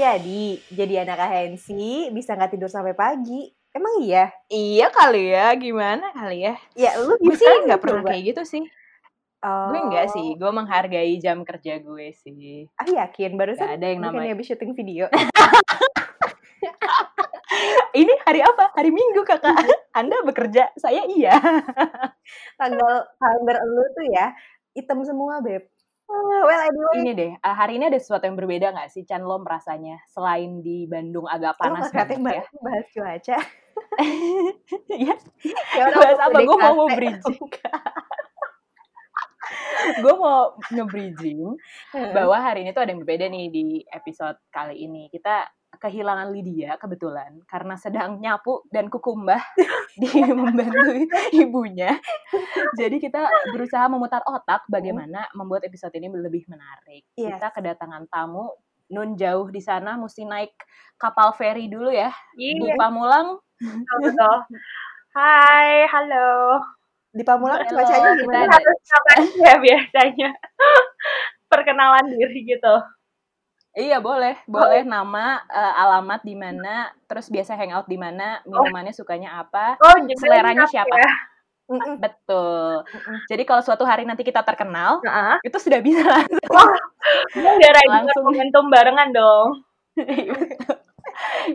Jadi, jadi anak ahensi bisa nggak tidur sampai pagi. Emang iya? Iya kali ya, gimana kali ya? Ya, lu Gue sih nggak pernah coba? kayak gitu sih. Oh. Gue enggak sih, gue menghargai jam kerja gue sih. Ah, yakin? Barusan Gak ada yang namanya. habis syuting video. Ini hari apa? Hari Minggu kakak. Anda bekerja, saya iya. Tanggal kalender lu tuh ya, hitam semua, Beb. Ah, Well, anyway. Ini deh, eh, hari ini ada sesuatu yang berbeda nggak sih, Chan lo merasanya? Selain di Bandung agak panas kreatif banget ya. bahas cuaca. ya, Ya bahas apa? Gue mau mau bridging. gue mau nge-bridging bahwa hari ini tuh ada yang berbeda nih di episode kali ini. Kita kehilangan Lydia kebetulan karena sedang nyapu dan kukumbah di membantu ibunya. Jadi kita berusaha memutar otak bagaimana membuat episode ini lebih menarik. Yes. Kita kedatangan tamu nun jauh di sana mesti naik kapal feri dulu ya di Iya, Pamulang. betul, betul. Hai, halo. Di Pamulang Halo, cuacanya kita gimana? ada- Harus ngapain ya biasanya? Perkenalan diri gitu. Iya boleh, boleh nama, eh, alamat di mana, terus biasa hangout di mana, minumannya sukanya apa, Oh, seleranya apa siapa. ya? Mm-mm. Betul. Mm-mm. Jadi kalau suatu hari nanti kita terkenal, Heeh. itu sudah bisa langsung. Ready Langsung. momentum barengan dong.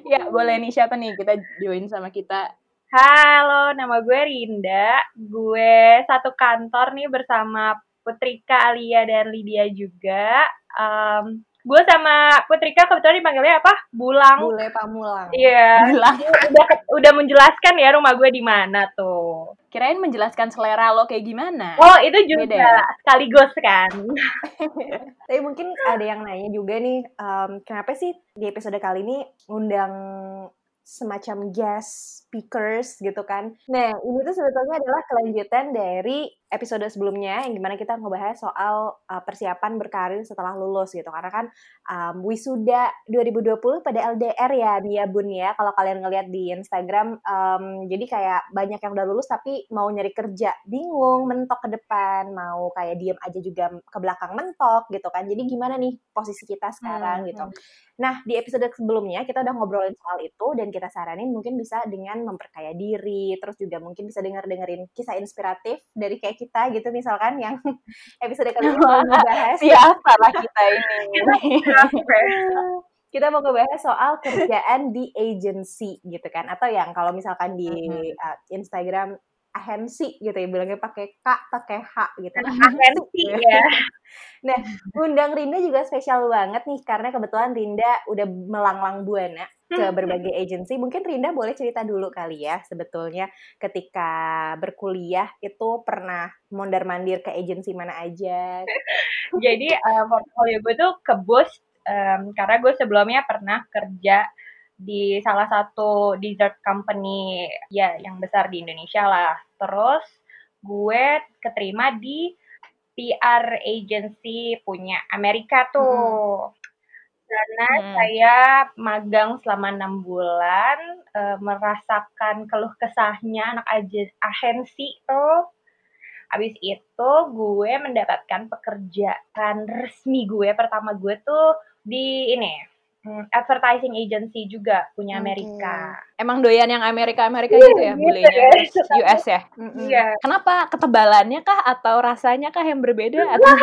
ya boleh nih siapa nih kita join sama kita. Halo, nama gue Rinda. Gue satu kantor nih bersama Putrika, Alia, dan Lydia juga. Em, gue sama Putrika kebetulan dipanggilnya apa? Bulang. Bule Pamulang. Iya. Bilang, Udah udah menjelaskan ya rumah gue di mana tuh. kirain menjelaskan selera lo kayak gimana. Oh, itu juga Beda ya? sekaligus kan. Tapi mungkin ada yang nanya juga nih, em, kenapa sih di episode kali ini ngundang semacam guest speakers gitu kan. Nah, ini tuh sebetulnya adalah kelanjutan dari episode sebelumnya yang di mana kita ngebahas soal uh, persiapan berkarir setelah lulus gitu. Karena kan um, wisuda 2020 pada LDR ya dia Bun ya. Kalau kalian ngeliat di Instagram, um, jadi kayak banyak yang udah lulus tapi mau nyari kerja bingung, mentok ke depan, mau kayak diem aja juga ke belakang mentok gitu kan. Jadi gimana nih posisi kita sekarang Hmm, gitu. Nah, di episode sebelumnya kita udah ngobrolin soal itu dan kita saranin mungkin bisa dengan memperkaya diri, terus juga mungkin bisa denger-dengerin kisah inspiratif dari kayak kita gitu misalkan yang episode kali ini mau ngebahas Siapa lah kita ini? kita mau ngebahas soal kerjaan di agency gitu kan atau yang kalau misalkan di Mhm. uh, Instagram agensi gitu ya bilangnya pakai K pakai H gitu Agensi ya. Undang Rinda juga spesial banget nih karena kebetulan Rinda udah melanglang buana ke berbagai agency. Mungkin Rinda boleh cerita dulu kali ya sebetulnya ketika berkuliah itu pernah mondar-mandir ke agency mana aja. Jadi eh, portfolio gue tuh ke em, karena gue sebelumnya pernah kerja di salah satu dessert company ya yang besar di Indonesia lah. Terus gue keterima di PR agency punya Amerika tuh. Karena Hmm. saya magang selama enam bulan, eh, merasakan keluh kesahnya anak agensi tuh. Habis itu gue mendapatkan pekerjaan resmi gue pertama gue tuh di ini hmm, advertising agency juga punya. Amerika. Emang doyan yang Amerika-Amerika Iya, gitu ya, gitu bulenya ya. US ya? Iya. Kenapa? Ketebalannya kah atau rasanya kah yang berbeda atau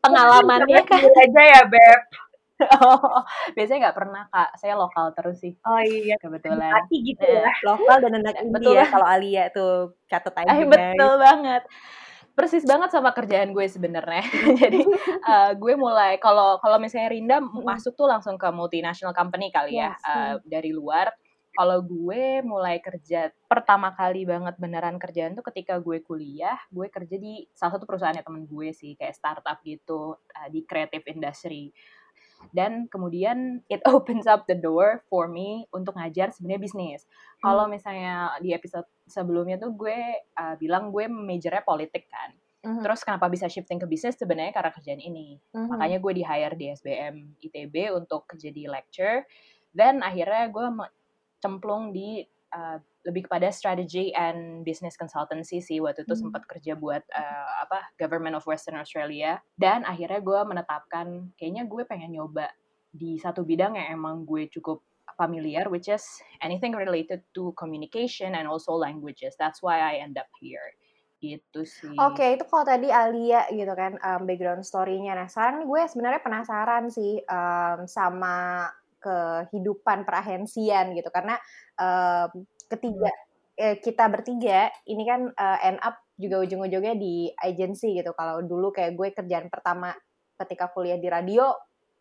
pengalamannya kah? Aja ya beb. Oh, biasanya nggak pernah kak. Saya lokal terus sih Oh iya. kebetulan. Hati gitu Eh, ya. Lokal dan anak Betul India lah. kalau Alia tuh catat aja Eh, guys. betul banget. Persis banget sama kerjaan gue sebenarnya. Jadi eh, gue mulai kalau kalau misalnya Rinda masuk tuh langsung ke multinational company kali ya Yes, eh, dari luar. Kalau gue mulai kerja pertama kali banget beneran kerjaan tuh ketika gue kuliah, gue kerja di salah satu perusahaannya temen gue sih kayak startup gitu eh, di creative industry. Dan kemudian it opens up the door for me untuk ngajar sebenarnya bisnis. Kalau misalnya di episode sebelumnya tuh gue uh, bilang gue majornya politik kan. Mhm. Terus kenapa bisa shifting ke bisnis sebenarnya karena kerjaan ini. Mhm. Makanya gue di hire di SBM ITB untuk jadi lecture. Dan akhirnya gue cemplung di uh, lebih kepada strategy and business consultancy sih waktu itu Hmm. sempat kerja buat uh, apa government of Western Australia dan akhirnya gue menetapkan kayaknya gue pengen nyoba di satu bidang yang emang gue cukup familiar, which is anything related to communication and also languages. That's why I end up here. Gitu sih. Oke, okay, itu kalau tadi Alia gitu kan um, background story-nya. Nah, sekarang gue sebenarnya penasaran sih um, sama kehidupan perahensian gitu karena um, ketiga eh, kita bertiga ini kan uh, end up juga ujung-ujungnya di agency gitu. Kalau dulu kayak gue kerjaan pertama ketika kuliah di radio,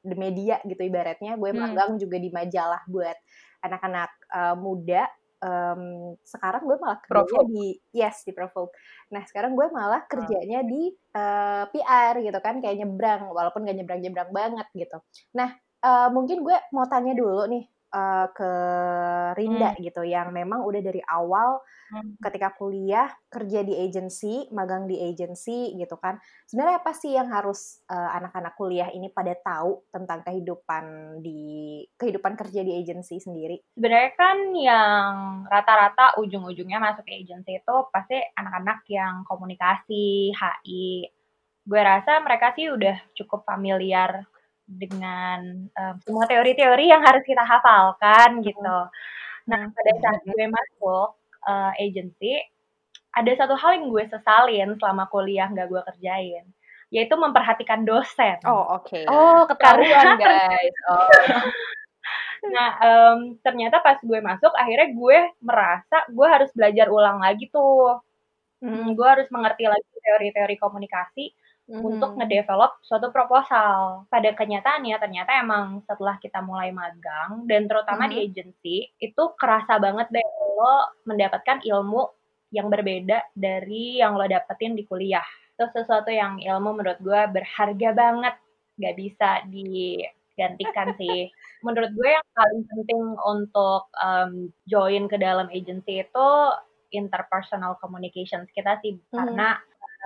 di media gitu ibaratnya, gue hmm. magang juga di majalah buat anak-anak uh, muda. Um, sekarang gue malah kerjanya di yes di Provoke. Nah sekarang gue malah ah. kerjanya di uh, eh, PR gitu kan kayak nyebrang walaupun gak nyebrang-nyebrang banget gitu. Nah uh, mungkin gue mau tanya dulu nih uh, ke Rinda hmm. gitu yang memang udah dari awal hmm. ketika kuliah kerja di agency, magang di agency gitu kan. Sebenarnya apa sih yang harus uh, anak-anak kuliah ini pada tahu tentang kehidupan di kehidupan kerja di agency sendiri? Sebenarnya kan yang rata-rata ujung-ujungnya masuk ke agency itu pasti anak-anak yang komunikasi, HI. Gue rasa mereka sih udah cukup familiar dengan um, semua teori-teori yang harus kita hafalkan gitu. Nah, pada saat gue masuk uh, agency, ada satu hal yang gue sesalin selama kuliah nggak gue kerjain, yaitu memperhatikan dosen. Oh, oke. Okay. Oh, ketahuan guys. Oh. nah, um, ternyata pas gue masuk, akhirnya gue merasa gue harus belajar ulang lagi tuh. Hmm, gue harus mengerti lagi teori-teori komunikasi hmm. untuk ngedevelop suatu proposal. Pada kenyataannya ternyata emang setelah kita mulai magang dan terutama hmm. di agency itu kerasa banget deh lo mendapatkan ilmu yang berbeda dari yang lo dapetin di kuliah. Itu sesuatu yang ilmu menurut gue berharga banget, gak bisa digantikan sih. Menurut gue yang paling penting untuk um, join ke dalam agency itu interpersonal communications kita sih, hmm. karena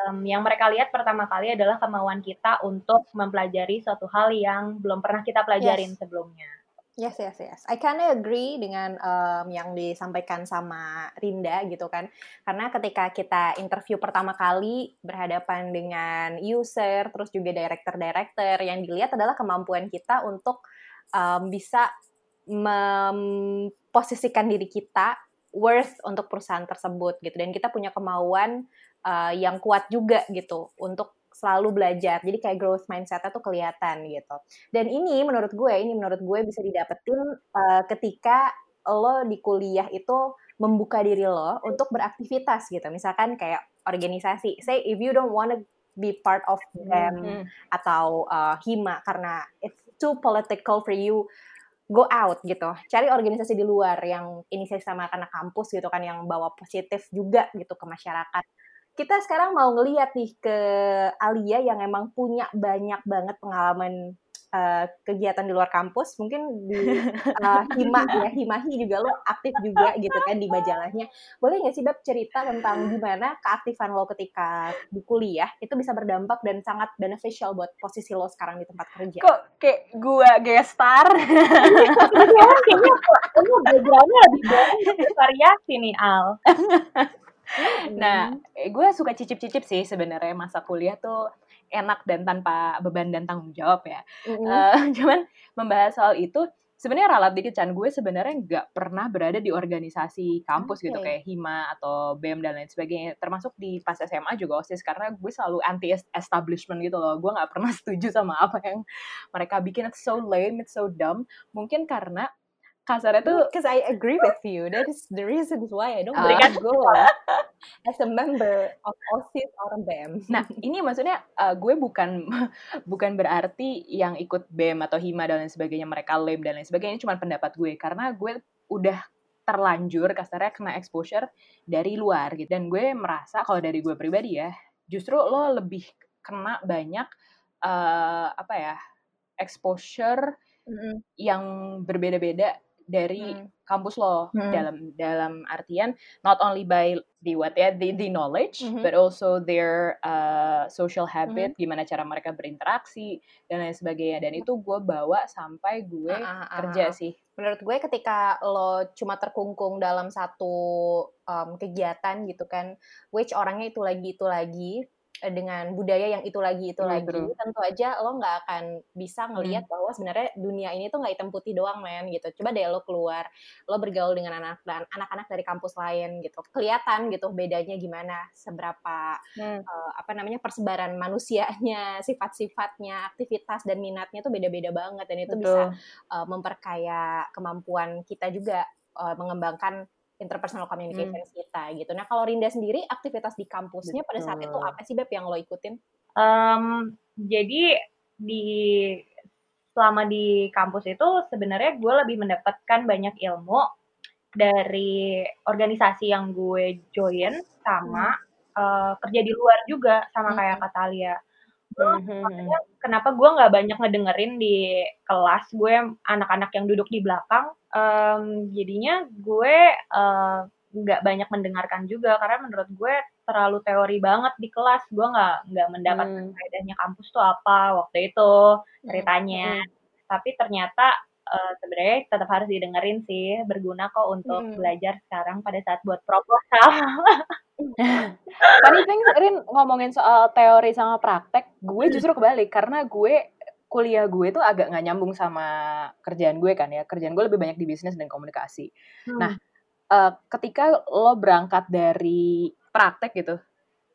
um, yang mereka lihat pertama kali adalah kemauan kita untuk mempelajari suatu hal yang belum pernah kita pelajarin yes. sebelumnya. Yes, yes, yes. I kinda agree dengan um, yang disampaikan sama Rinda gitu kan. Karena ketika kita interview pertama kali berhadapan dengan user, terus juga director-director, yang dilihat adalah kemampuan kita untuk um, bisa memposisikan diri kita worth untuk perusahaan tersebut gitu. Dan kita punya kemauan uh, yang kuat juga gitu untuk selalu belajar. Jadi kayak growth mindset-nya tuh kelihatan gitu. Dan ini menurut gue, ini menurut gue bisa didapetin uh, ketika lo di kuliah itu membuka diri lo untuk beraktivitas gitu. Misalkan kayak organisasi. Say if you don't wanna be part of them mm -hmm. atau uh, hima karena it's too political for you go out gitu cari organisasi di luar yang inisiasi sama anak kampus gitu kan yang bawa positif juga gitu ke masyarakat kita sekarang mau ngeliat nih ke Alia yang emang punya banyak banget pengalaman uh, kegiatan di luar kampus, mungkin di uh, Hima ya, Himahi juga lo aktif juga gitu kan di majalahnya. Boleh nggak sih Beb cerita tentang gimana keaktifan lo ketika di kuliah itu bisa berdampak dan sangat beneficial buat posisi lo sekarang di tempat kerja? Kok kayak gua gestar? Kayaknya kamu backgroundnya lebih banyak variasi nih Al. Nah, eh, gue suka cicip-cicip sih sebenarnya masa kuliah tuh enak dan tanpa beban dan tanggung jawab ya. Mm-hmm. Uh, cuman membahas soal itu sebenarnya ralat dikit Chan gue sebenarnya nggak pernah berada di organisasi kampus okay. gitu kayak hima atau bem dan lain sebagainya termasuk di pas SMA juga osis karena gue selalu anti establishment gitu loh gue nggak pernah setuju sama apa yang mereka bikin it's so lame it's so dumb mungkin karena kasarnya tuh because I agree with you. That is the reason why I don't uh, go as a member of OSIS or BEM. Nah ini maksudnya uh, gue bukan bukan berarti yang ikut BEM atau HIMA dan lain sebagainya mereka lame dan lain sebagainya. Cuma pendapat gue. Karena gue udah terlanjur kasarnya kena exposure dari luar gitu. Dan gue merasa kalau dari gue pribadi ya justru lo lebih kena banyak uh, apa ya exposure mm -hmm. yang berbeda-beda dari hmm. kampus lo hmm. dalam dalam artian not only by the what ya the, the knowledge hmm. but also their uh, social habit hmm. gimana cara mereka berinteraksi dan lain sebagainya dan itu gue bawa sampai gue uh, uh, kerja sih menurut gue ketika lo cuma terkungkung dalam satu um, kegiatan gitu kan which orangnya itu lagi itu lagi dengan budaya yang itu lagi itu Iya, lagi true. tentu aja lo nggak akan bisa ngelihat Hmm. bahwa sebenarnya dunia ini tuh nggak hitam putih doang men gitu coba deh lo keluar lo bergaul dengan anak dan anak-anak dari kampus lain gitu kelihatan gitu bedanya gimana seberapa Hmm. eh, apa namanya persebaran manusianya sifat-sifatnya aktivitas dan minatnya tuh beda-beda banget dan itu bisa Betul. uh, memperkaya kemampuan kita juga uh, mengembangkan interpersonal communication kita gitu. Nah kalau Rinda sendiri aktivitas di kampusnya pada saat itu Betul. apa sih Beb yang lo ikutin? Em, jadi di selama di kampus itu sebenarnya gue lebih mendapatkan banyak ilmu dari organisasi yang gue join sama eh, kerja di luar juga sama kayak Katalia. Gue Mhm. makanya kenapa gue nggak banyak ngedengerin di kelas? Gue anak-anak yang duduk di belakang em, jadinya gue eh, nggak banyak mendengarkan juga. Karena menurut gue terlalu teori banget di kelas. Gue nggak nggak mendapatkan Hmm. faedahnya kampus tuh apa waktu itu ceritanya. tapi ternyata eh, sebenarnya tetap harus didengerin sih. Berguna kok untuk Mm. belajar sekarang pada saat buat proposal Funny thing, Rin ngomongin soal teori sama praktek, gue justru kebalik karena gue kuliah gue tuh agak nggak nyambung sama kerjaan gue kan ya. Kerjaan gue lebih banyak di bisnis dan komunikasi. Nah, eh, ketika lo berangkat dari praktek gitu,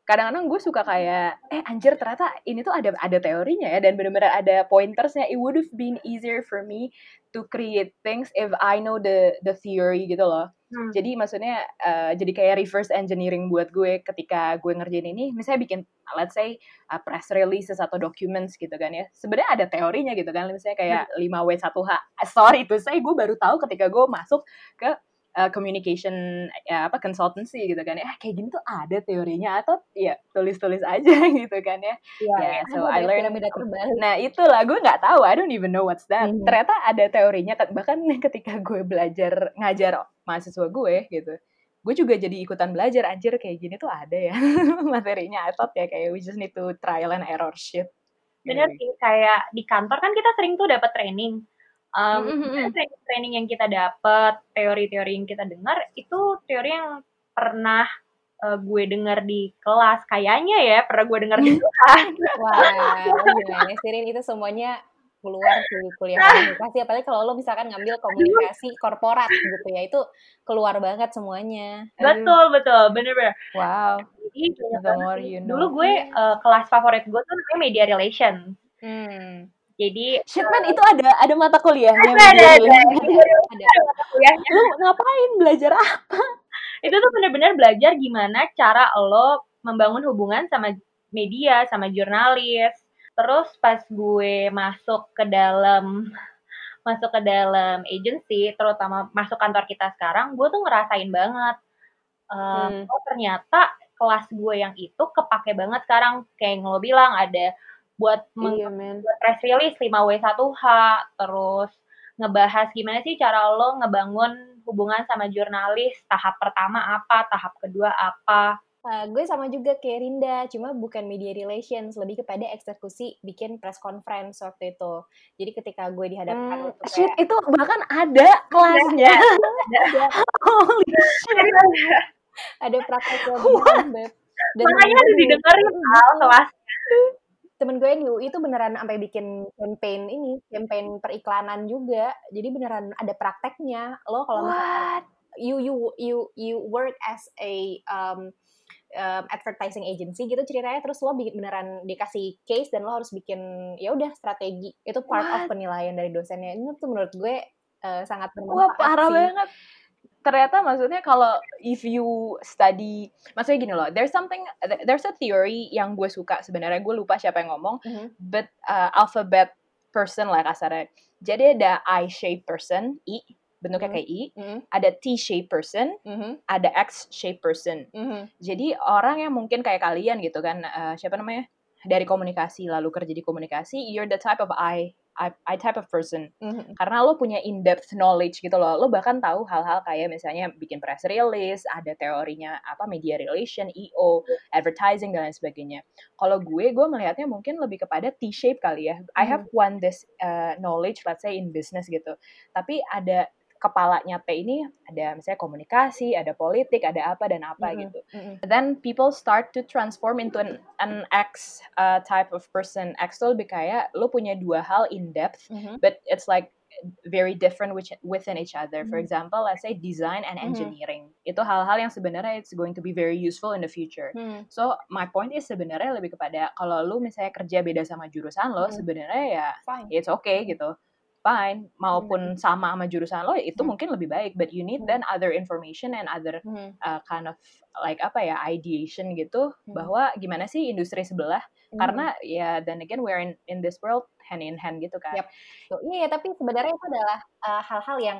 kadang-kadang gue suka kayak, eh anjir ternyata ini tuh ada ada teorinya ya dan benar-benar ada pointersnya. It would have been easier for me to create things if I know the the theory gitu loh. Hmm. Jadi maksudnya eh, jadi kayak reverse engineering buat gue ketika gue ngerjain ini, misalnya bikin let's say uh, press releases atau documents gitu kan ya. Sebenarnya ada teorinya gitu kan, misalnya kayak 5W1H. Sorry itu saya gue baru tahu ketika gue masuk ke uh, communication ya apa consultancy gitu kan ya. Ah, kayak gini tuh ada teorinya atau ya tulis-tulis aja gitu kan ya. Iya, Ya, iya. so I learned terbalik. Nah itulah gue nggak tahu, I don't even know what's that. Mhm. Ternyata ada teorinya, bahkan ketika gue belajar ngajar mahasiswa gue gitu, gue juga jadi ikutan belajar anjir kayak gini tuh ada ya materinya. I thought ya kayak we just need to trial and error shit. Bener sih, kayak di kantor kan kita sering tuh dapat training. Um, Mm, mm, mm. training-training yang kita dapat, teori-teori yang kita dengar, itu teori yang pernah uh, gue dengar di kelas. Kayaknya ya, pernah gue dengar di kelas. Wah, gimana sih Rin? Itu semuanya keluar dari kuliah komunikasi apalagi kalau lo misalkan ngambil komunikasi korporat gitu ya itu keluar banget semuanya betul, betul. Bener-bener. Wow. Jadi, The more you Dulu know. gue, uh, kelas favorit gue tuh namanya media relations. hmm. Jadi, Shit man, itu ada ada mata kuliahnya. ada, ada, ada. media ada Mata kuliahnya. Lu ngapain belajar apa? itu tuh benar-benar belajar gimana cara lo membangun hubungan sama media, sama jurnalis. Terus pas gue masuk ke dalam masuk ke dalam agency, terutama masuk kantor kita sekarang, gue tuh ngerasain banget. eh, Hmm. Oh ternyata kelas gue yang itu kepake banget sekarang. Kayak yang lo bilang ada buat Iya buat press release 5W1H, terus ngebahas gimana sih cara lo ngebangun hubungan sama jurnalis, tahap pertama apa, tahap kedua apa. Uh, gue sama juga kayak Rinda, cuma bukan media relations, lebih kepada eksekusi bikin press conference waktu itu. Jadi ketika gue dihadapkan Hmm, untuk shit kayak, itu bahkan ada kelasnya. Holy ada praktek webinar, Beb. Dan Makanya harus didengerin Al, kelas. Temen gue yang di UI itu beneran sampai bikin campaign ini, campaign periklanan juga. Jadi beneran ada prakteknya. Lo kalau you you you you work as a um, um, advertising agency gitu ceritanya terus lo bikin beneran dikasih case dan lo harus bikin ya udah strategi itu part of What? penilaian dari dosennya ini tuh menurut gue uh, sangat Wah bermanfaat parah sih. banget. Ternyata maksudnya kalau if you study, maksudnya gini loh, there's something, there's a theory yang gue suka sebenarnya gue lupa siapa yang ngomong, Mhm. but uh, alphabet person lah kasarnya. Jadi ada I-shaped person, I, bentuknya Mhm. kayak I, Mhm, ada T-shaped person, mhm, ada X-shaped person. mhm. Jadi orang yang mungkin kayak kalian gitu kan, eh, siapa namanya? Dari komunikasi lalu kerja di komunikasi, you're the type of I, I, I type of person. Mhm. Karena lo punya in-depth knowledge gitu loh. Lo bahkan tahu hal-hal kayak misalnya bikin press release, ada teorinya apa media relation, EO, advertising dan lain sebagainya. Kalau gue, gue melihatnya mungkin lebih kepada T-shape kali ya. I have one this uh, knowledge, let's say in business gitu. Tapi ada kepalanya P ini ada misalnya komunikasi, ada politik, ada apa dan apa Mm-mm. gitu. Mm-mm. Then people start to transform into an, an X uh, type of person. X tuh lebih kayak lo punya dua hal in depth, Mhm. but it's like very different which, within each other. For Mhm. example, let's say design and Mhm. engineering. Itu hal-hal yang sebenarnya it's going to be very useful in the future. Hmm. So my point is sebenarnya lebih kepada kalau lu misalnya kerja beda sama jurusan lo, Hmm. sebenarnya ya Fine. it's okay gitu. Fine, maupun sama sama jurusan lo itu Hmm. mungkin lebih baik, but you need Hmm. then other information and other Hmm. uh, kind of like apa ya ideation gitu Hmm. bahwa gimana sih industri sebelah Hmm. karena ya then again we're in in this world hand in hand gitu kan. Tuh, iya, tapi sebenarnya itu adalah uh, hal-hal yang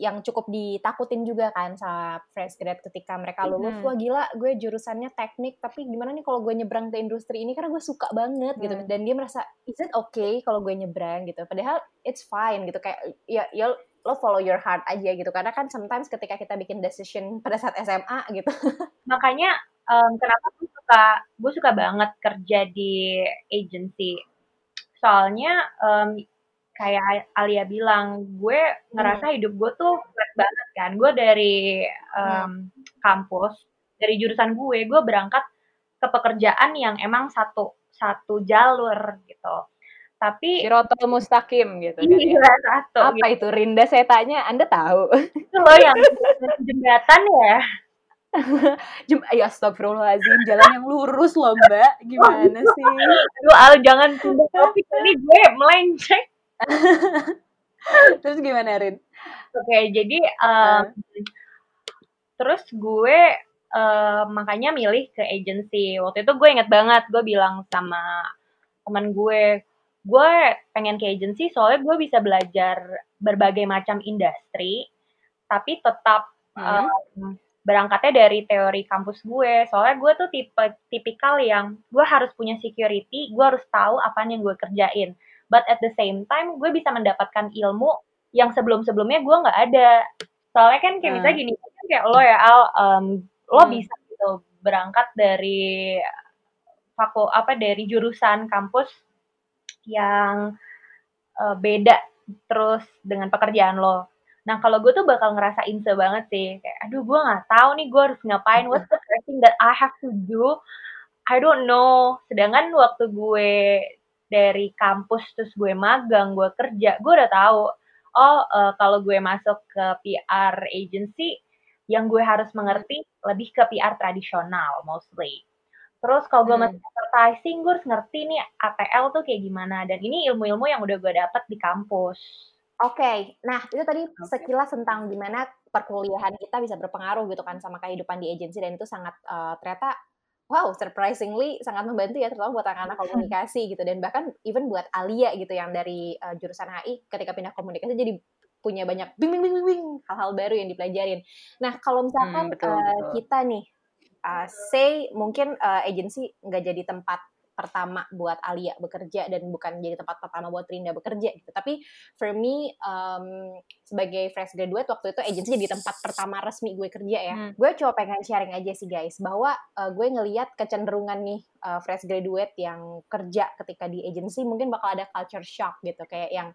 yang cukup ditakutin juga kan sama fresh grad ketika mereka lulus, Mhm. wah gila gue jurusannya teknik, tapi gimana nih kalau gue nyebrang ke industri ini karena gue suka banget gitu. Hmm. Dan dia merasa, is it okay kalau gue nyebrang gitu. Padahal it's fine gitu, kayak ya, ya lo follow your heart aja gitu. Karena kan sometimes ketika kita bikin decision pada saat SMA gitu. Makanya em, kenapa gue suka gue suka banget kerja di agency. Soalnya em, kayak Alia bilang, gue ngerasa hidup gue tuh flat banget kan. Gue dari em, kampus, dari jurusan gue, gue berangkat ke pekerjaan yang emang satu satu jalur gitu. Tapi Sirotol mustaqim gitu kan ya. iya satu Apa itu Rinda saya tanya, Anda tahu? gitu loh yang jembatan ya. Jem ya astagfirullahaladzim, jalan yang lurus loh mbak, gimana sih? Aduh Al jangan pindah topik ini gue melenceng. Terus gimana Rin? Oke, jadi um, terus gue uh, makanya milih ke agency. Waktu itu gue inget banget, gue bilang sama teman gue, gue pengen ke agency soalnya gue bisa belajar berbagai macam industri, tapi tetap Hmm. um, berangkatnya dari teori kampus gue. Soalnya gue tuh tipe tipikal yang gue harus punya security, gue harus tahu apa yang gue kerjain. But at the same time, gue bisa mendapatkan ilmu yang sebelum-sebelumnya gue nggak ada. Soalnya kan kayak Hmm. misalnya gini, kan kayak lo ya Al, um, lo Hmm. bisa gitu berangkat dari faku apa dari jurusan kampus yang uh, beda terus dengan pekerjaan lo. Nah kalau gue tuh bakal ngerasa inse banget sih, kayak aduh gue nggak tahu nih gue harus ngapain, what's the first thing that I have to do, I don't know. Sedangkan waktu gue dari kampus terus gue magang, gue kerja, gue udah tahu, oh eh, kalau gue masuk ke PR agency, yang gue harus mengerti lebih ke PR tradisional mostly. Terus kalau gue Hmm. masuk advertising, gue harus ngerti nih ATL tuh kayak gimana. Dan ini ilmu-ilmu yang udah gue dapet di kampus. Oke, nah itu tadi Oke. sekilas tentang gimana perkuliahan kita bisa berpengaruh gitu kan sama kehidupan di agensi dan itu sangat eh, ternyata wow surprisingly sangat membantu ya terutama buat anak-anak komunikasi gitu dan bahkan even buat Alia gitu yang dari eh, jurusan HI ketika pindah komunikasi jadi punya banyak bing bing bing bing, bing hal-hal baru yang dipelajarin. Nah kalau misalkan Hmm, betul, eh, betul. kita nih uh, say mungkin uh, agensi nggak jadi tempat pertama buat Alia bekerja dan bukan jadi tempat pertama buat Rinda bekerja gitu. Tapi for me um, sebagai fresh graduate waktu itu agensi jadi tempat pertama resmi gue kerja ya. Hmm. Gue coba pengen sharing aja sih guys bahwa uh, gue ngelihat kecenderungan nih uh, fresh graduate yang kerja ketika di agensi mungkin bakal ada culture shock gitu kayak yang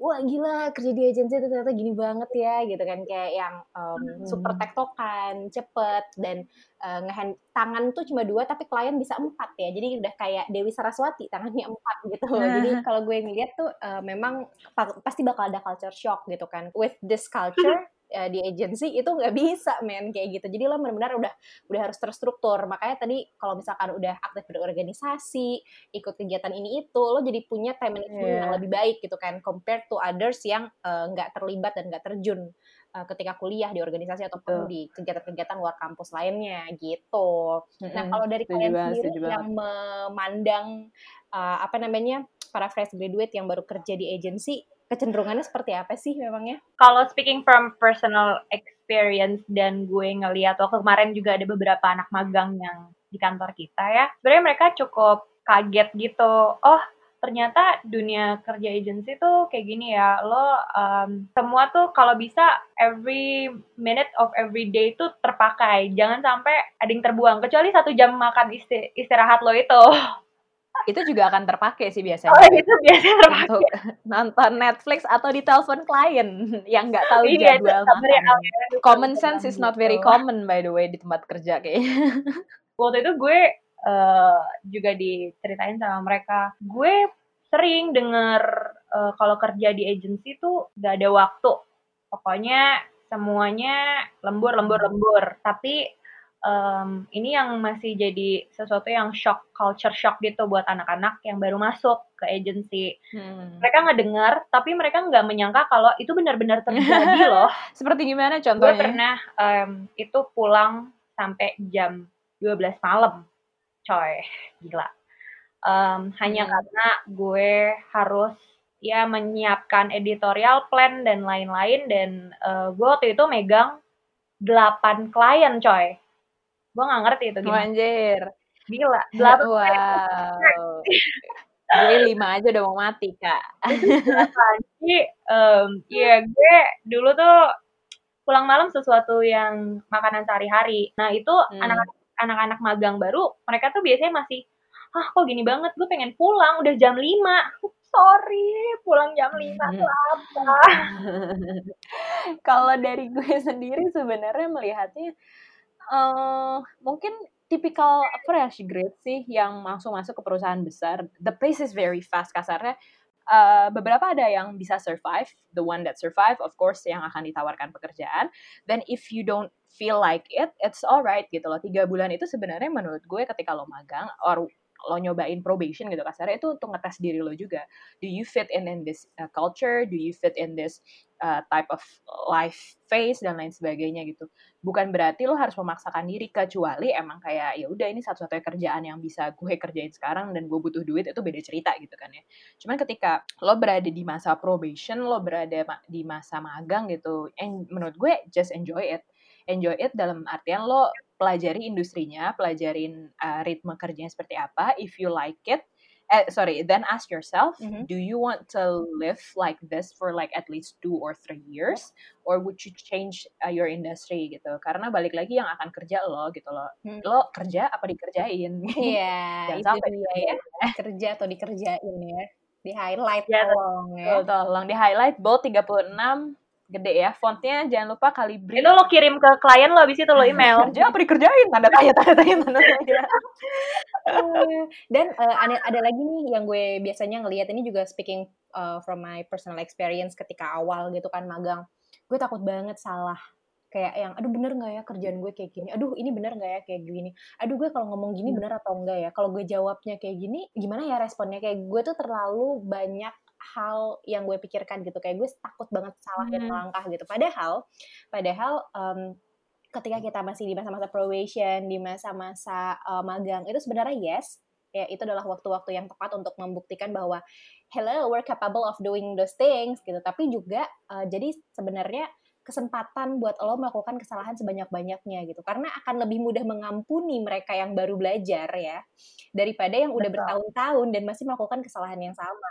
wah gila kerja di agensi itu ternyata gini banget ya gitu kan. Kayak yang um, Hmm. super tektokan cepet dan uh, ngehand tangan tuh cuma dua tapi klien bisa empat ya. Jadi udah kayak Dewi Saraswati tangannya empat gitu. Jadi kalau gue ngeliat tuh uh, memang pa- pasti bakal ada culture shock gitu kan. With this culture uh, di agency itu nggak bisa men kayak gitu jadi lo benar-benar udah udah harus terstruktur makanya tadi kalau misalkan udah aktif berorganisasi ikut kegiatan ini itu lo jadi punya time management yang Iya. lebih baik gitu kan compared to others yang uh, nggak terlibat dan nggak terjun uh, ketika kuliah di organisasi ataupun Betul. di kegiatan-kegiatan luar kampus lainnya gitu. Nah, kalau dari kalian sendiri banget. yang memandang uh, apa namanya para fresh graduate yang baru kerja di agensi, kecenderungannya seperti apa sih memangnya? Kalau speaking from personal experience dan gue ngeliat waktu kemarin juga ada beberapa anak magang yang di kantor kita ya, sebenarnya mereka cukup kaget gitu. Oh, ternyata dunia kerja agency tuh kayak gini ya. Lo um, semua tuh kalau bisa every minute of every day tuh terpakai. Jangan sampai ada yang terbuang. Kecuali satu jam makan isti- istirahat lo itu. itu juga akan terpakai sih biasanya. Oh, itu biasanya terpakai. Untuk nonton Netflix atau di telepon klien yang nggak tahu Iya, jadwal makan. Common sense is not very common by the way di tempat kerja kayaknya. waktu itu gue eh, juga diceritain sama mereka gue sering denger eh, kalau kerja di agency tuh gak ada waktu pokoknya semuanya lembur lembur lembur tapi em, ini yang masih jadi sesuatu yang shock culture shock gitu buat anak-anak yang baru masuk ke agency Hmm. mereka ngedengar tapi mereka nggak menyangka kalau itu benar-benar terjadi loh Seperti gimana gue contohnya? pernah em, itu pulang sampai jam 12 malam coy gila Em, hanya Hmm. karena gue harus ya menyiapkan editorial plan dan lain-lain dan eh, gue waktu itu megang 8 klien coy gue nggak ngerti itu gimana anjir. gila 8 Wow. Gue lima aja udah mau mati, Kak. Jadi, em, ya gue dulu tuh pulang malam sesuatu yang makanan sehari-hari. Nah itu Hmm. anak-anak anak-anak magang baru, mereka tuh biasanya masih, ah kok gini banget, gue pengen pulang, udah jam 5. Sorry, pulang jam 5 tuh apa? Kalau dari gue sendiri sebenarnya melihatnya eh mungkin tipikal fresh grade sih yang langsung masuk ke perusahaan besar. The pace is very fast kasarnya. eh, beberapa ada yang bisa survive, the one that survive, of course, yang akan ditawarkan pekerjaan. Then if you don't feel like it, it's alright gitu loh. Tiga bulan itu sebenarnya menurut gue ketika lo magang or lo nyobain probation gitu kasarnya itu untuk ngetes diri lo juga. Do you fit in in this uh, culture? Do you fit in this uh, type of life phase dan lain sebagainya gitu. Bukan berarti lo harus memaksakan diri kecuali emang kayak ya udah ini satu-satunya kerjaan yang bisa gue kerjain sekarang dan gue butuh duit itu beda cerita gitu kan ya. Cuman ketika lo berada di masa probation, lo berada di masa magang gitu, and menurut gue just enjoy it. Enjoy it dalam artian lo pelajari industrinya, pelajarin uh, ritme kerjanya seperti apa. If you like it, eh sorry, then ask yourself, Mhm. do you want to live like this for like at least two or three years, or would you change uh, your industry gitu? Karena balik lagi yang akan kerja lo gitu lo, Hmm. lo kerja apa dikerjain? Iya, Jangan itu sampai dia ya. kerja atau dikerjain ya. Di highlight Ya, tolong ya. Tolong di highlight bold 36 gede ya fontnya jangan lupa kalibri Itu lo kirim ke klien lo, habis itu lo email. kerja apa dikerjain tanda tanya tanda tanya tanda tanya Dan eh, ada ada lagi nih yang gue biasanya ngelihat ini juga speaking uh, from my personal experience ketika awal gitu kan magang. Gue takut banget salah. Kayak yang, aduh bener nggak ya kerjaan gue kayak gini? Aduh ini bener nggak ya kayak gini? Aduh gue kalau ngomong gini Hmm. bener atau enggak ya? Kalau gue jawabnya kayak gini, gimana ya responnya? Kayak gue tuh terlalu banyak hal yang gue pikirkan gitu. Kayak gue takut banget salah dan Hmm. melangkah gitu. Padahal, padahal em, ketika kita masih di masa-masa probation, di masa-masa uh, magang, itu sebenarnya yes, ya itu adalah waktu-waktu yang tepat untuk membuktikan bahwa hello, we're capable of doing those things gitu. Tapi juga uh, jadi sebenarnya kesempatan buat lo melakukan kesalahan sebanyak-banyaknya gitu. Karena akan lebih mudah mengampuni mereka yang baru belajar ya daripada yang udah bertahun-tahun dan masih melakukan kesalahan yang sama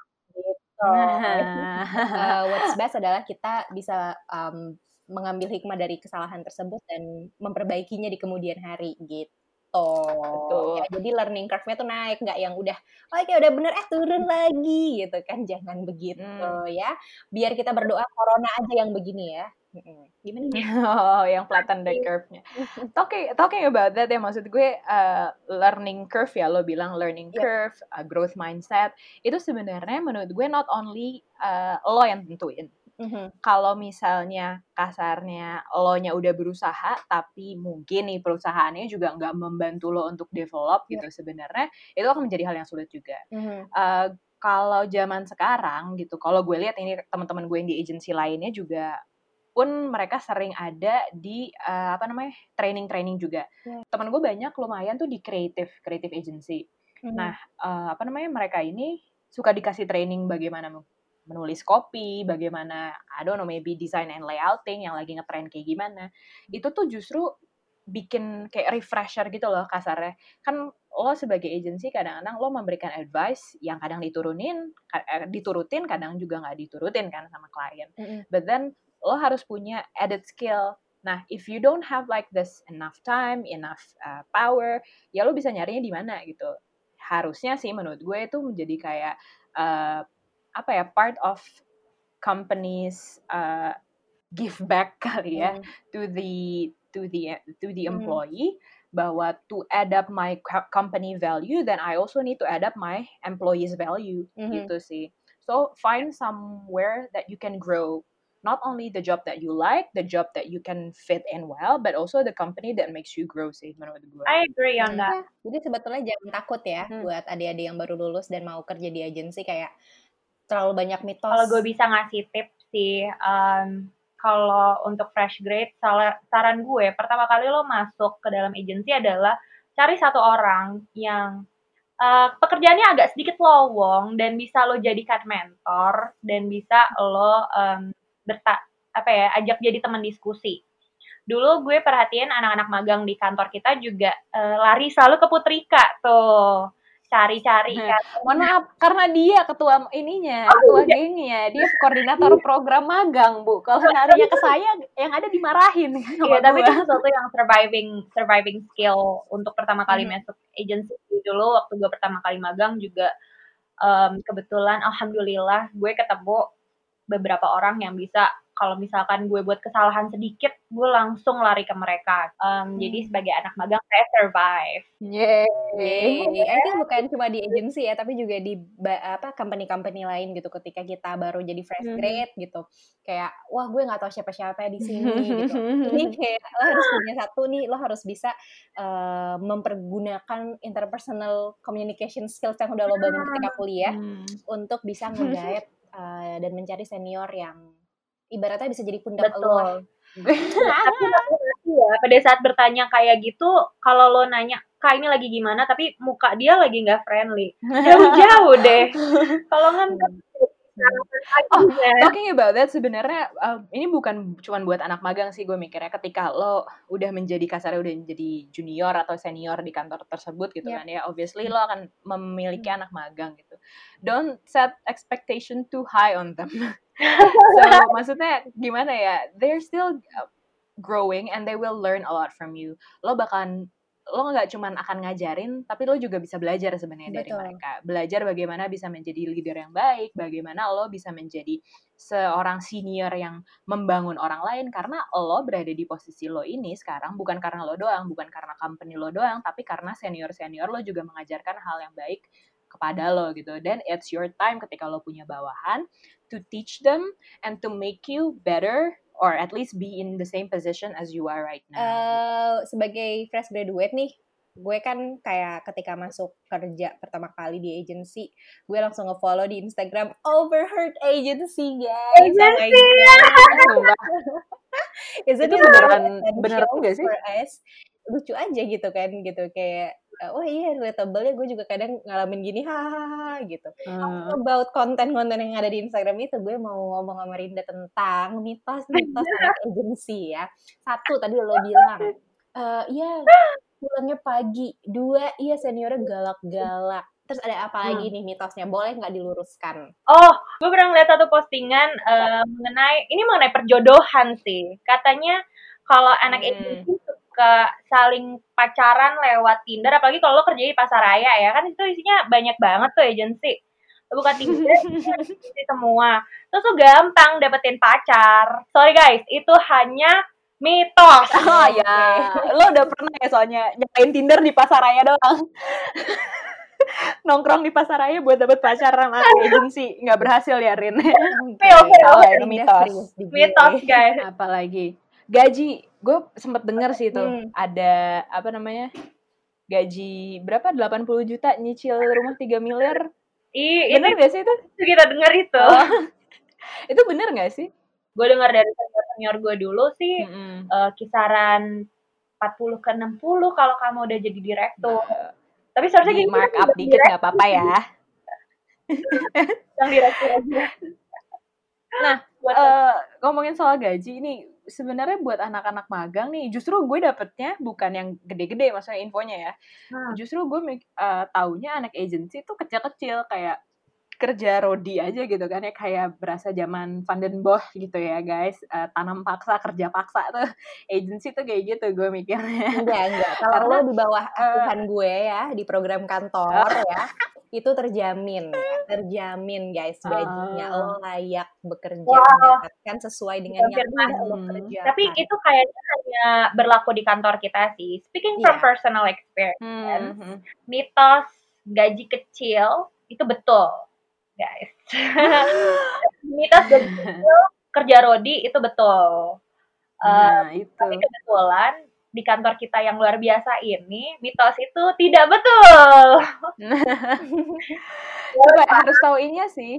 Nah. Uh, what's best adalah kita bisa um, mengambil hikmah dari kesalahan tersebut dan memperbaikinya di kemudian hari gitu. Betul. Ya, jadi learning curve-nya tuh naik, nggak yang udah, oke udah bener, eh turun lagi gitu kan. Jangan begitu Hmm. ya. Biar kita berdoa corona aja yang begini ya. Gimana nih? Oh, yang flatten the curve-nya. Talking talking about that ya maksud gue uh, learning curve ya lo bilang learning Yep. curve, uh, growth mindset itu sebenarnya menurut gue not only uh, lo yang tentuin. Mhm. Kalau misalnya kasarnya lo nya udah berusaha tapi mungkin nih perusahaannya juga nggak membantu lo untuk develop gitu sebenarnya itu akan menjadi hal yang sulit juga. Mhm. Uh, kalau zaman sekarang gitu, kalau gue lihat ini teman-teman gue yang di agensi lainnya juga pun mereka sering ada di uh, apa namanya training-training juga. Ya. Teman gue banyak lumayan tuh di creative creative agency. Mhm. Nah, uh, apa namanya mereka ini suka dikasih training bagaimana men- menulis copy, bagaimana I don't know maybe design and layouting yang lagi ngetrend kayak gimana. Itu tuh justru bikin kayak refresher gitu loh kasarnya. Kan lo sebagai agency kadang-kadang lo memberikan advice yang kadang diturunin, eh, diturutin, kadang juga nggak diturutin kan sama klien. Mhm. But then lo harus punya added skill. Nah, if you don't have like this enough time, enough uh, power, ya lo bisa nyarinya di mana gitu. harusnya sih menurut gue itu menjadi kayak uh, apa ya part of companies uh, give back kali ya mm. to the to the to the hmm. employee mm. bahwa to add up my company value then I also need to add up my employees value mm -hmm. gitu sih so find somewhere that you can grow not only the job that you like, the job that you can fit in well, but also the company that makes you grow sih menurut gue. I agree on that. Jadi sebetulnya jangan takut ya hmm. buat adik-adik yang baru lulus dan mau kerja di agensi kayak terlalu banyak mitos. Kalau gue bisa ngasih tips sih, um, kalau untuk fresh grade, saran gue pertama kali lo masuk ke dalam agensi adalah cari satu orang yang uh, pekerjaannya agak sedikit lowong dan bisa lo jadikan mentor dan bisa lo um, berta apa ya ajak jadi teman diskusi dulu gue perhatiin anak-anak magang di kantor kita juga uh, lari selalu ke Putrika tuh cari-cari kan. Mohon maaf karena dia ketua ininya, oh, ketua iya. gengnya, dia koordinator program magang, Bu. Kalau narinya ke saya yang ada dimarahin Iya, tapi itu sesuatu yang surviving surviving skill untuk pertama kali hmm. masuk agency dulu waktu gue pertama kali magang juga um, kebetulan alhamdulillah gue ketemu beberapa orang yang bisa kalau misalkan gue buat kesalahan sedikit, gue langsung lari ke mereka. Um, hmm. Jadi sebagai anak magang saya survive. Yeay. Yeay. I think bukan cuma di agency ya, tapi juga di apa company-company lain gitu. Ketika kita baru jadi fresh hmm. grade hmm. gitu, kayak wah gue nggak tahu siapa-siapa di sini gitu. Ini kayak lo harus punya satu nih, lo harus bisa uh, mempergunakan interpersonal communication skills yang udah lo bangun ketika kuliah hmm. untuk bisa ngegait uh, dan mencari senior yang ibaratnya bisa jadi pundak Betul. Allah. tapi ya pada saat bertanya kayak gitu kalau lo nanya kak ini lagi gimana? Tapi muka dia lagi nggak friendly. Jauh-jauh deh. Kalau nggak Oh, talking about that sebenarnya uh, ini bukan cuma buat anak magang sih gue mikirnya. Ketika lo udah menjadi kasarnya udah menjadi junior atau senior di kantor tersebut gitu yeah. kan ya obviously lo akan memiliki hmm. anak magang gitu. Don't set expectation too high on them. So maksudnya gimana ya they're still uh, growing and they will learn a lot from you. Lo bakalan lo nggak cuman akan ngajarin, tapi lo juga bisa belajar sebenarnya dari mereka. Belajar bagaimana bisa menjadi leader yang baik, bagaimana lo bisa menjadi seorang senior yang membangun orang lain karena lo berada di posisi lo ini sekarang bukan karena lo doang, bukan karena company lo doang, tapi karena senior-senior lo juga mengajarkan hal yang baik kepada lo gitu. Dan it's your time ketika lo punya bawahan to teach them and to make you better or at least be in the same position as you are right now? Uh, sebagai fresh graduate nih, gue kan kayak ketika masuk kerja pertama kali di agency, gue langsung nge-follow di Instagram Overheard Agency, guys. Agency! Oh Is it beneran beneran enggak sih? Lucu aja gitu kan, gitu kayak oh iya relatable ya gue juga kadang ngalamin gini hahaha gitu hmm. about konten-konten yang ada di Instagram itu gue mau ngomong sama Rinda tentang mitos-mitos anak agensi ya satu tadi lo bilang uh, iya pulangnya pagi dua iya seniornya galak-galak Terus ada apa lagi hmm. nih mitosnya? Boleh nggak diluruskan? Oh, gue pernah ngeliat satu postingan uh, mengenai ini mengenai perjodohan sih. Katanya kalau anak hmm. agensi suka saling pacaran lewat Tinder apalagi kalau lo kerja di pasar raya ya kan itu isinya banyak banget tuh agensi buka Tinder semua. Terus tuh gampang dapetin pacar. Sorry guys itu hanya mitos. Oh ya lo udah pernah ya soalnya nyobain Tinder di pasar raya doang. Nongkrong di pasar raya buat dapet pacar sama agensi nggak berhasil ya Rin? Okay, okay, okay. mitos. mitos guys. Apalagi. Gaji gue sempet denger sih itu hmm. ada apa namanya gaji berapa 80 juta nyicil rumah 3 miliar Ih, bener gak sih itu? Kita denger itu. Oh. itu bener gak sih? Gue dengar dari senior gue dulu sih -hmm. uh, kisaran 40 ke 60 kalau kamu udah jadi direktur. Nah, Tapi seharusnya di markup dikit gak apa-apa ya. Yang direktur aja. Nah, uh, ngomongin soal gaji ini sebenarnya buat anak-anak magang nih justru gue dapetnya bukan yang gede-gede maksudnya infonya ya. Hmm. justru gue uh, taunya anak agency tuh kecil-kecil kayak kerja rodi aja gitu kan ya kayak berasa zaman Van den Bosch gitu ya guys. Uh, tanam paksa kerja paksa tuh. Agency tuh kayak gitu gue mikirnya. Enggak enggak. Kalau lo di bawah asuhan uh, gue ya di program kantor ya itu terjamin terjamin guys gajinya uh, lo layak bekerja wow. mendapatkan sesuai dengan yang lo kerjakan tapi itu kayaknya hanya berlaku di kantor kita sih speaking yeah. from personal experience hmm. hmm. mitos gaji kecil itu betul guys. Mitos dan kerja Rodi itu betul. Nah, uh, itu. Tapi kebetulan di kantor kita yang luar biasa ini mitos itu tidak betul. Coba harus tahu ini sih.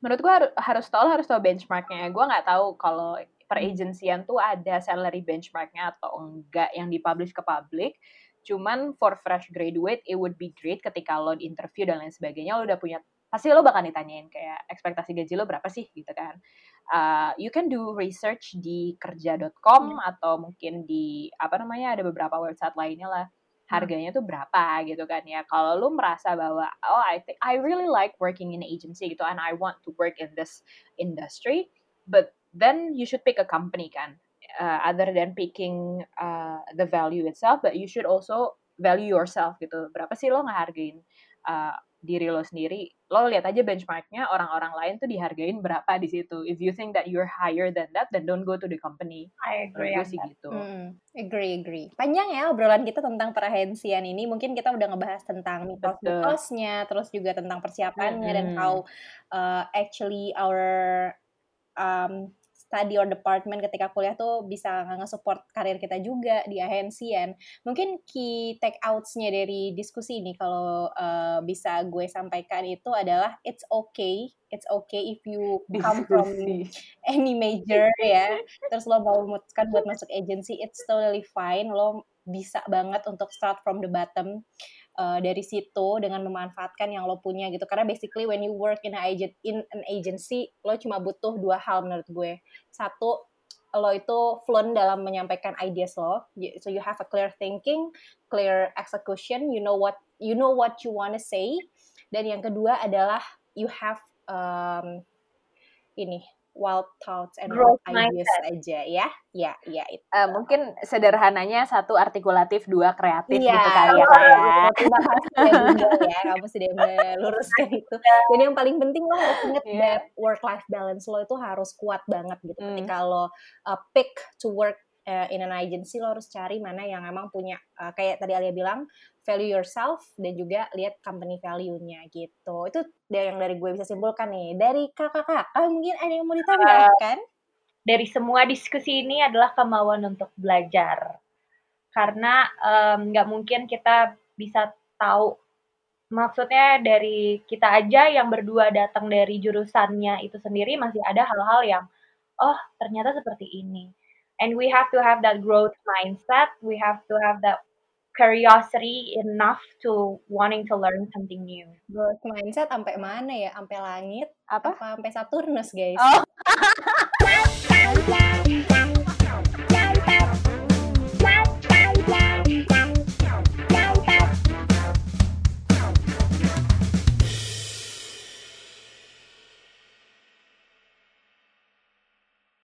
Menurut gua harus harus tahu harus tahu benchmarknya. Gua nggak tahu kalau per agensian tuh ada salary benchmarknya atau enggak yang dipublish ke publik. Cuman for fresh graduate, it would be great ketika lo interview dan lain sebagainya, lo udah punya pasti lo bakal ditanyain kayak ekspektasi gaji lo berapa sih gitu kan. Uh, you can do research di kerja.com hmm. atau mungkin di apa namanya ada beberapa website lainnya lah. Harganya tuh berapa gitu kan ya. Kalau lo merasa bahwa oh I think I really like working in agency gitu and I want to work in this industry, but then you should pick a company kan. Uh, other than picking uh, the value itself, but you should also value yourself gitu. Berapa sih lo ngehargain uh, diri lo sendiri, lo lihat aja benchmarknya orang-orang lain tuh dihargain berapa di situ. If you think that you're higher than that, then don't go to the company. I agree. Gue sih gitu. Hmm, agree, agree. Panjang ya obrolan kita tentang perahensian ini. Mungkin kita udah ngebahas tentang mitos-mitosnya, terus juga tentang persiapannya hmm. dan how uh, actually our um, study or department ketika kuliah tuh bisa nge-support karir kita juga di ahensian. Mungkin key take outs-nya dari diskusi ini kalau uh, bisa gue sampaikan itu adalah it's okay, it's okay if you come from any major ya. Terus lo mau memutuskan buat masuk agency, it's totally fine. Lo bisa banget untuk start from the bottom uh, dari situ dengan memanfaatkan yang lo punya gitu. Karena basically when you work in, a agent, in an agency lo cuma butuh dua hal menurut gue. Satu lo itu fluent dalam menyampaikan ideas lo. So you have a clear thinking clear execution you know what you know what you wanna say. Dan yang kedua adalah you have um, ini wild thoughts and Growth wild ideas mindset. aja ya ya ya itu. Uh, mungkin sederhananya satu artikulatif dua kreatif ya, gitu kali ya kayak ya kamu sudah meluruskan itu dan yang paling penting lo harus inget yeah. that work life balance lo itu harus kuat banget gitu hmm. ketika lo uh, pick to work uh, in an agency lo harus cari mana yang emang punya uh, kayak tadi Alia bilang value yourself dan juga lihat company value-nya gitu. Itu yang dari gue bisa simpulkan nih. Dari kakak-kakak mungkin ada yang mau ditambahkan? Uh, dari semua diskusi ini adalah kemauan untuk belajar. Karena nggak um, mungkin kita bisa tahu maksudnya dari kita aja yang berdua datang dari jurusannya itu sendiri masih ada hal-hal yang oh ternyata seperti ini and we have to have that growth mindset. We have to have that curiosity enough to wanting to learn something new. Growth mindset sampai mana ya? Sampai langit apa, sampai Saturnus guys. Oh.